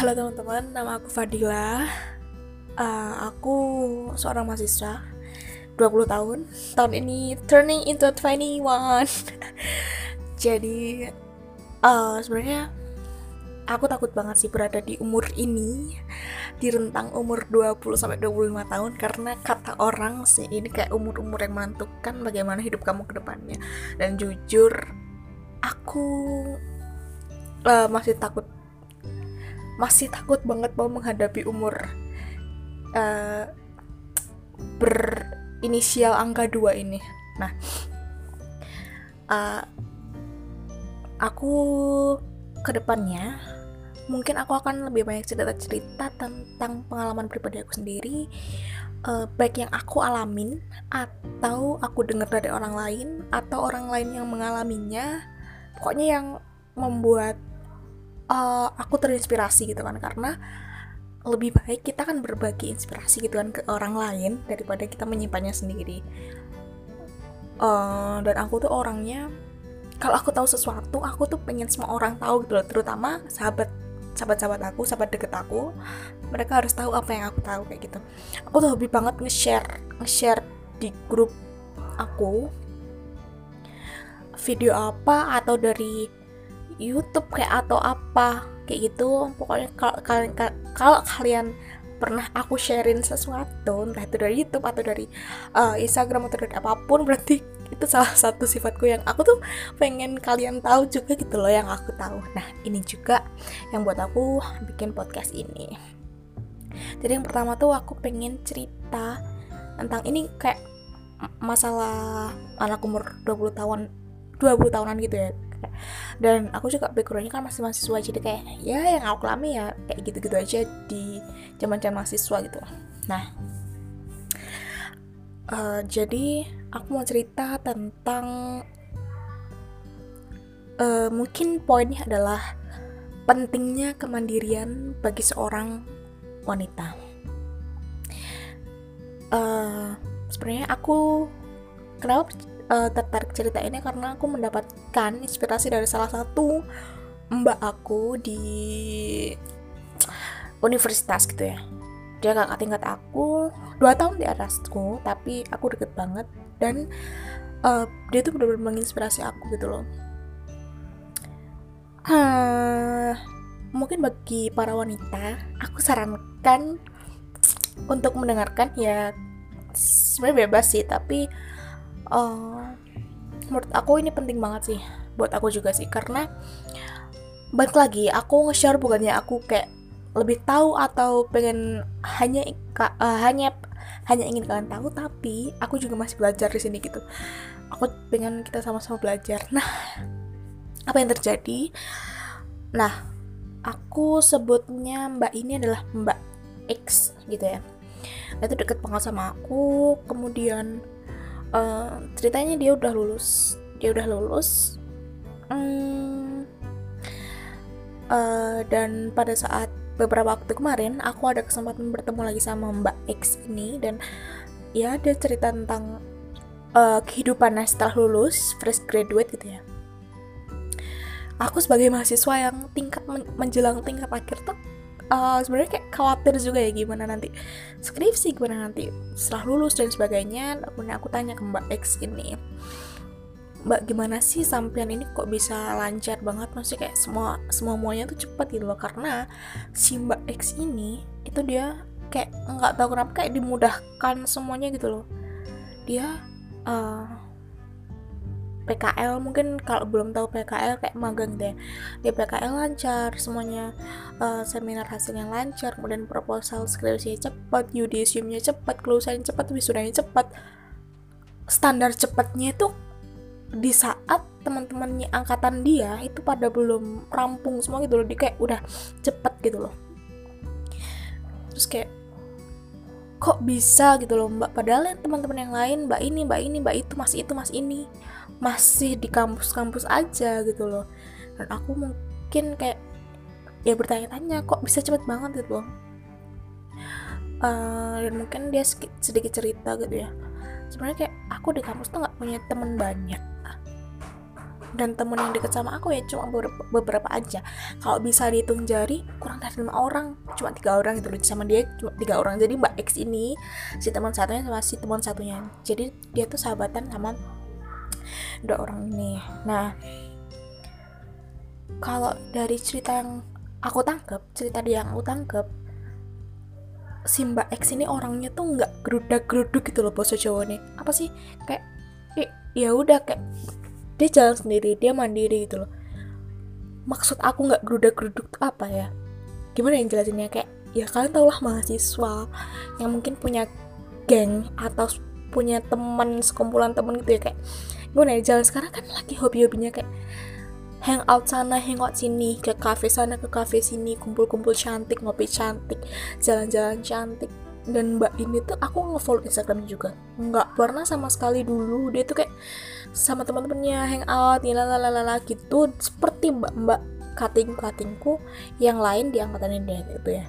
Halo teman-teman, nama aku Fadila. Uh, aku seorang mahasiswa 20 tahun. Tahun ini turning into 21. Jadi uh, sebenarnya aku takut banget sih berada di umur ini di rentang umur 20 sampai 25 tahun karena kata orang sih ini kayak umur-umur yang menentukan bagaimana hidup kamu ke depannya. Dan jujur aku uh, masih takut masih takut banget mau menghadapi umur uh, berinisial angka 2 ini. Nah, uh, aku ke depannya mungkin aku akan lebih banyak cerita-cerita tentang pengalaman pribadi aku sendiri uh, baik yang aku alamin atau aku dengar dari orang lain atau orang lain yang mengalaminya pokoknya yang membuat uh, aku terinspirasi gitu kan karena lebih baik kita kan berbagi inspirasi gitu kan ke orang lain daripada kita menyimpannya sendiri. Uh, dan aku tuh orangnya kalau aku tahu sesuatu aku tuh pengen semua orang tahu gitu loh terutama sahabat sahabat-sahabat aku sahabat deket aku mereka harus tahu apa yang aku tahu kayak gitu. Aku tuh hobi banget nge-share nge-share di grup aku video apa atau dari YouTube kayak atau apa kayak gitu. Pokoknya kalau kalian kalau kalian pernah aku sharein sesuatu entah itu dari YouTube atau dari uh, Instagram atau dari apa pun berarti itu salah satu sifatku yang aku tuh pengen kalian tahu juga gitu loh yang aku tahu. Nah ini juga yang buat aku bikin podcast ini. Jadi yang pertama tuh aku pengen cerita tentang ini kayak masalah anak umur 20 tahun 20 tahunan gitu ya dan aku juga backgroundnya kan masih mahasiswa jadi kayak ya yang aku alami ya kayak gitu-gitu aja di zaman zaman mahasiswa gitu. Nah uh, jadi aku mau cerita tentang uh, mungkin poinnya adalah pentingnya kemandirian bagi seorang wanita. Uh, sebenarnya aku kenapa uh, tertarik cerita ini karena aku mendapatkan inspirasi dari salah satu mbak aku di universitas gitu ya. Dia kakak tingkat aku dua tahun di atasku tapi aku deket banget dan uh, dia tuh benar-benar menginspirasi aku gitu loh. Uh, mungkin bagi para wanita aku sarankan untuk mendengarkan ya sebenarnya bebas sih tapi uh, menurut aku ini penting banget sih buat aku juga sih karena balik lagi aku nge-share bukannya aku kayak lebih tahu atau pengen hanya uh, hanya hanya ingin kalian tahu tapi aku juga masih belajar di sini gitu. Aku pengen kita sama-sama belajar. Nah apa yang terjadi? Nah aku sebutnya mbak ini adalah mbak X gitu ya. Itu deket banget sama aku kemudian uh, ceritanya dia udah lulus. Dia udah lulus. Um, uh, dan pada saat beberapa waktu kemarin aku ada kesempatan bertemu lagi sama Mbak X ini. Dan ya dia cerita tentang uh, kehidupannya setelah lulus fresh graduate gitu ya. Aku sebagai mahasiswa yang tingkat men menjelang tingkat akhir tuh uh, sebenarnya kayak khawatir juga ya gimana nanti. Skripsi gimana nanti setelah lulus dan sebagainya kemudian aku tanya ke Mbak X ini Mbak gimana sih sampean ini kok bisa lancar banget? Maksudnya kayak semua semua muanya tuh cepet gitu loh. Karena si Mbak X ini itu dia kayak nggak tahu kenapa kayak dimudahkan semuanya gitu loh. Dia uh, PKL mungkin kalau belum tahu PKL kayak magang deh. Di PKL lancar semuanya uh, seminar hasilnya lancar kemudian proposal skripsinya cepat yudisiumnya cepat kelulusannya cepat wisudanya cepat. Standar cepatnya itu di saat teman-temannya angkatan dia itu pada belum rampung semua gitu loh dia kayak udah cepet gitu loh. Terus kayak kok bisa? gitu loh mbak padahal teman-teman yang lain mbak ini mbak ini mbak itu mas itu mas ini masih di kampus-kampus aja gitu loh. Dan aku mungkin kayak ya bertanya-tanya kok bisa cepet banget gitu loh? Uh, dan mungkin dia sedikit cerita gitu ya. Sebenarnya kayak aku di kampus tuh nggak punya teman banyak dan temen yang deket sama aku ya cuma beberapa, beberapa aja. Kalau bisa dihitung jari kurang dari lima orang. Cuma tiga orang gitu loh. Sama dia cuma tiga orang. Jadi mbak X ini si teman satunya sama si teman satunya. Jadi dia tuh sahabatan sama dua orang ini. Nah kalau dari cerita yang aku tangkep cerita dia yang aku tangkep si Mbak X ini orangnya tuh nggak gerudak geruduk gitu loh bahasa Jawa nih apa sih? Kayak ya udah kayak dia jalan sendiri dia mandiri gitu loh. Maksud aku nggak gerudak geruduk apa ya? Gimana yang jelasinnya? Kayak ya kalian tau lah mahasiswa yang mungkin punya geng atau punya teman sekumpulan teman gitu ya kayak gimana ya jalan sekarang kan lagi hobi-hobinya kayak hangout sana, hangout sini, ke cafe sana, ke cafe sini, kumpul-kumpul cantik, ngopi cantik, jalan-jalan cantik. Dan mbak ini tuh aku ngefollow Instagram juga, nggak pernah sama sekali dulu dia tuh kayak sama teman-temannya hangout, ya lalala gitu, seperti mbak-mbak cutting cuttingku yang lain di angkatan dia gitu ya.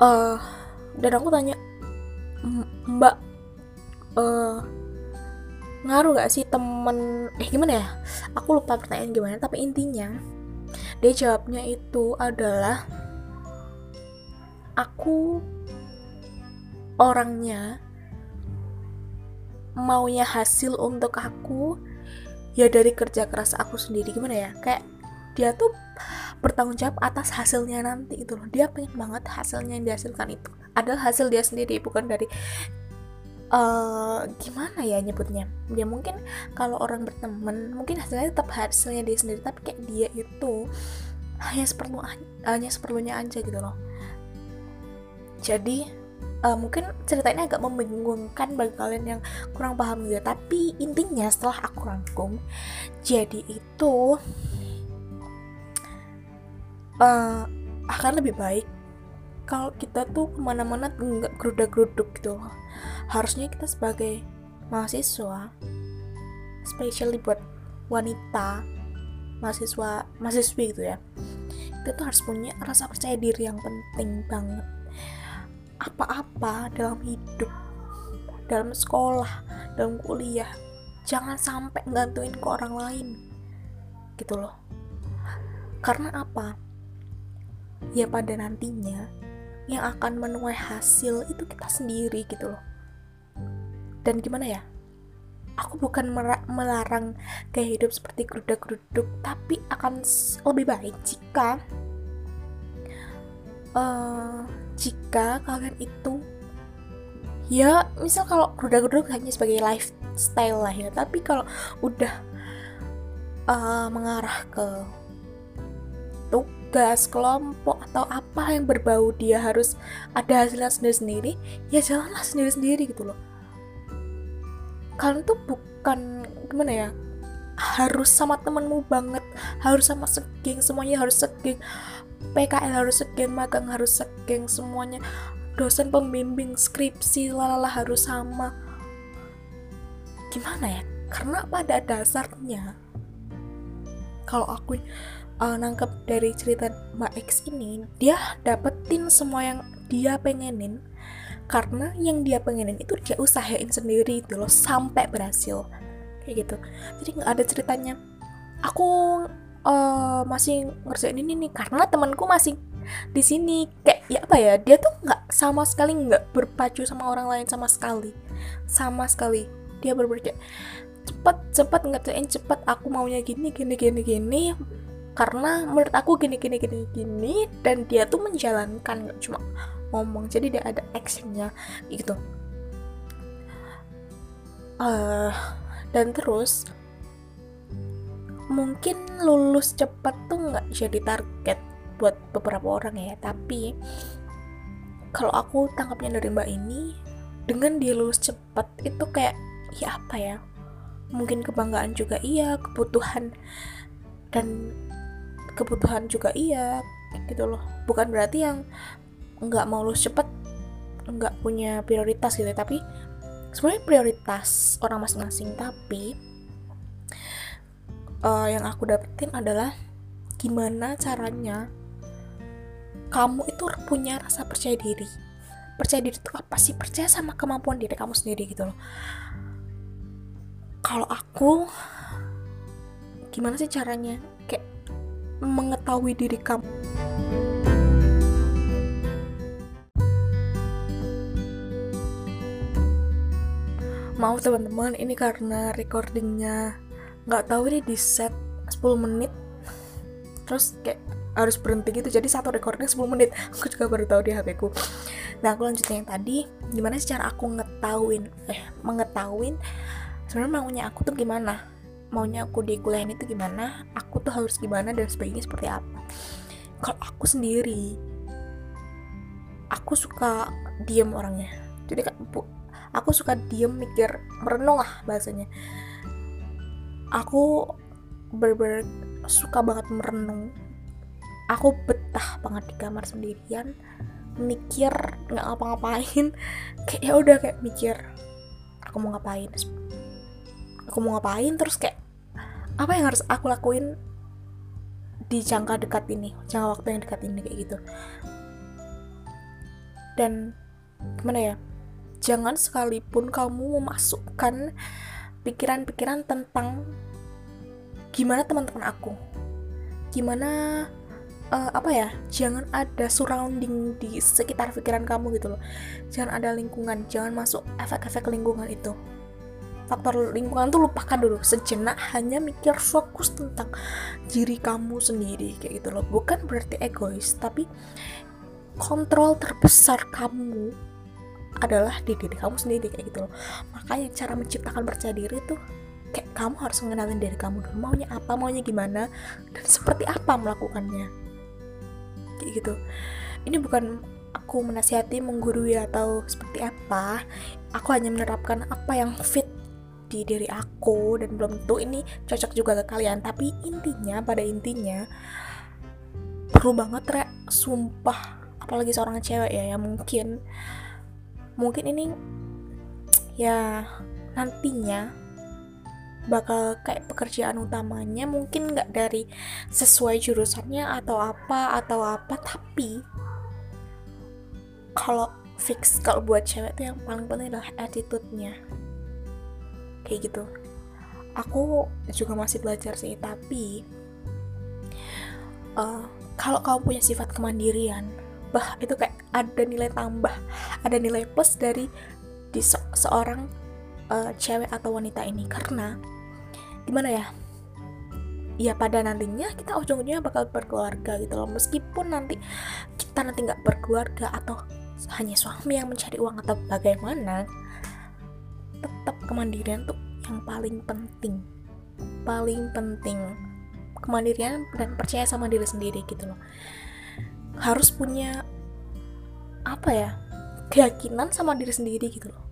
Uh, dan aku tanya mbak uh, ngaruh gak sih temen eh gimana ya? Aku lupa pertanyaan gimana tapi intinya dia jawabnya itu adalah aku orangnya maunya hasil untuk aku ya dari kerja keras aku sendiri. Gimana ya? Kayak dia tuh bertanggung jawab atas hasilnya nanti itu loh. Dia pengen banget hasilnya yang dihasilkan itu. Adalah hasil dia sendiri bukan dari uh, gimana ya nyebutnya? Ya mungkin kalau orang berteman mungkin hasilnya tetap hasilnya dia sendiri tapi kayak dia itu hanya seperlu hanya seperlunya aja gitu loh. Jadi uh, mungkin cerita ini agak membingungkan bagi kalian yang kurang paham gitu tapi intinya setelah aku rangkum jadi itu uh, akan lebih baik kalau kita tuh ke mana-mana nggak gerudak-geruduk gitu loh. Harusnya kita sebagai mahasiswa especially buat wanita mahasiswa mahasiswi gitu ya kita tuh harus punya rasa percaya diri yang penting banget. Apa-apa dalam hidup dalam sekolah dalam kuliah jangan sampai ngantuin ke orang lain gitu loh. Karena apa? Ya pada nantinya yang akan menuai hasil itu kita sendiri gitu loh. Dan gimana ya? Aku bukan melarang gaya hidup seperti geruduk-geruduk tapi akan lebih baik jika uh, jika kalian itu ya misal kalau geruduk-geruduk hanya sebagai lifestyle lah ya tapi kalau udah uh, mengarah ke tugas kelompok atau apa yang berbau dia harus ada hasilnya sendiri-sendiri ya jalanlah sendiri-sendiri gitu loh. Kalian tuh bukan gimana ya harus sama temenmu banget harus sama segeng semuanya harus segeng PKL harus segeng magang harus segeng semuanya dosen pembimbing skripsi lalala harus sama. Gimana ya? Karena pada dasarnya kalau aku uh, nangkep dari cerita Mbak X ini dia dapetin semua yang dia pengenin. Karena yang dia pengenin itu dia usahain sendiri itu loh sampai berhasil. Kayak gitu. Jadi nggak ada ceritanya. Aku uh, masih ngerjain ini nih karena temanku masih di sini. Kayak ya apa ya dia tuh nggak sama sekali nggak berpacu sama orang lain sama sekali. Sama sekali. Dia berpikir cepat cepat ngerjain cepat aku maunya gini gini gini gini karena menurut aku gini gini gini gini dan dia tuh menjalankan nggak cuma ngomong jadi dia ada actionnya gitu. Uh, dan terus mungkin lulus cepat tuh nggak jadi target buat beberapa orang ya tapi kalau aku tangkapnya dari mbak ini dengan dia lulus cepat itu kayak ya apa ya mungkin kebanggaan juga iya kebutuhan dan kebutuhan juga iya gitu loh. Bukan berarti yang nggak mau lulus cepet nggak punya prioritas gitu ya. tapi sebenarnya prioritas orang masing-masing. Tapi uh, yang aku dapetin adalah gimana caranya kamu itu punya rasa percaya diri. Percaya diri itu apa sih? Percaya sama kemampuan diri kamu sendiri gitu loh. Kalau aku gimana sih caranya mengetahui diri kamu. Maaf teman-teman ini karena recordingnya nggak tahu ini di set 10 menit. Terus kayak harus berhenti gitu jadi satu recording 10 menit. Aku juga baru tahu di HP ku. Nah aku lanjutin yang tadi gimana sih cara aku ngetahuin eh mengetahuin sebenarnya maunya aku tuh gimana maunya aku di kuliah itu gimana aku tuh harus gimana dan sebagainya seperti apa. Kalau aku sendiri aku suka diem orangnya. Jadi aku suka diem mikir merenung lah bahasanya. Aku bener-bener suka banget merenung. Aku betah banget di kamar sendirian mikir nggak ngapa-ngapain. Kayak ya udah kayak mikir aku mau ngapain? Aku mau ngapain terus kayak apa yang harus aku lakuin di jangka dekat ini jangka waktu yang dekat ini kayak gitu. Dan gimana ya jangan sekalipun kamu memasukkan pikiran-pikiran tentang gimana teman-teman aku. Gimana uh, apa ya jangan ada surrounding di sekitar pikiran kamu gitu loh. Jangan ada lingkungan jangan masuk efek-efek lingkungan itu faktor lingkungan tuh lupakan dulu. Sejenak hanya mikir fokus tentang diri kamu sendiri kayak gitu loh. Bukan berarti egois tapi kontrol terbesar kamu adalah di diri kamu sendiri kayak gitu loh. Makanya cara menciptakan percaya diri tuh kayak kamu harus mengenalin diri kamu dulu. Maunya apa maunya gimana dan seperti apa melakukannya. Kayak gitu. Ini bukan aku menasihati menggurui atau seperti apa. Aku hanya menerapkan apa yang fit di diri aku dan belum tentu ini cocok juga ke kalian. Tapi intinya pada intinya perlu banget rek sumpah apalagi seorang cewek ya yang mungkin. Mungkin ini ya nantinya bakal kayak pekerjaan utamanya mungkin nggak dari sesuai jurusannya atau apa atau apa tapi kalau fix kalau buat cewek tuh yang paling penting adalah attitude-nya kayak gitu. Aku juga masih belajar sih tapi uh, kalau kamu punya sifat kemandirian bah itu kayak ada nilai tambah ada nilai plus dari di se seorang uh, cewek atau wanita ini. Karena gimana ya ya pada nantinya kita ujung-ujungnya bakal berkeluarga gitu loh. Meskipun nanti kita nanti nggak berkeluarga atau hanya suami yang mencari uang atau bagaimana tetap kemandirian tuh yang paling penting. Paling penting. Kemandirian dan percaya sama diri sendiri gitu loh. Harus punya apa ya keyakinan sama diri sendiri gitu loh.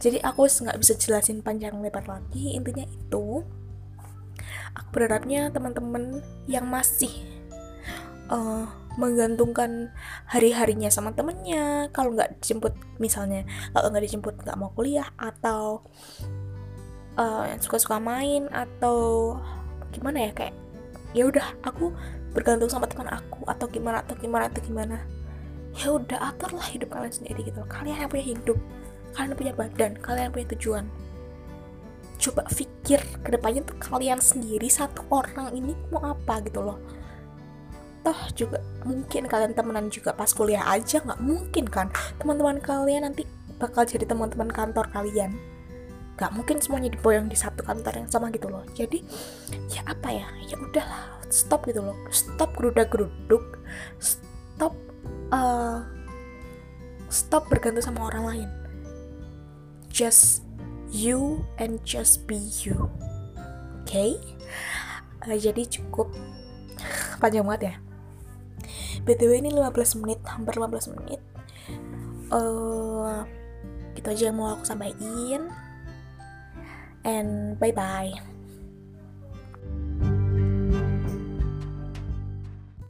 Jadi aku nggak bisa jelasin panjang lebar lagi intinya itu aku berharapnya teman-teman yang masih uh, menggantungkan hari-harinya sama temennya. Kalau nggak dijemput misalnya kalau nggak dijemput nggak mau kuliah atau uh, yang suka-suka main atau gimana ya kayak ya udah aku bergantung sama teman aku atau gimana atau gimana atau gimana. Ya udah aturlah hidup kalian sendiri gitu kalian yang punya hidup kalian punya badan kalian punya tujuan. Coba pikir ke depannya tuh kalian sendiri satu orang ini mau apa gitu loh toh juga mungkin kalian temenan juga pas kuliah aja nggak mungkin kan teman-teman kalian nanti bakal jadi teman-teman kantor kalian. Nggak mungkin semuanya diboyong di satu kantor yang sama gitu loh. Jadi ya apa ya? Ya udahlah stop gitu loh. Stop geruda geruduk stop uh, stop bergantung sama orang lain. Just you and just be you. Oke? Okay? uh, jadi cukup panjang banget ya btw ini 15 menit hampir 15 menit. Uh, gitu aja yang mau aku sampaikan. And bye bye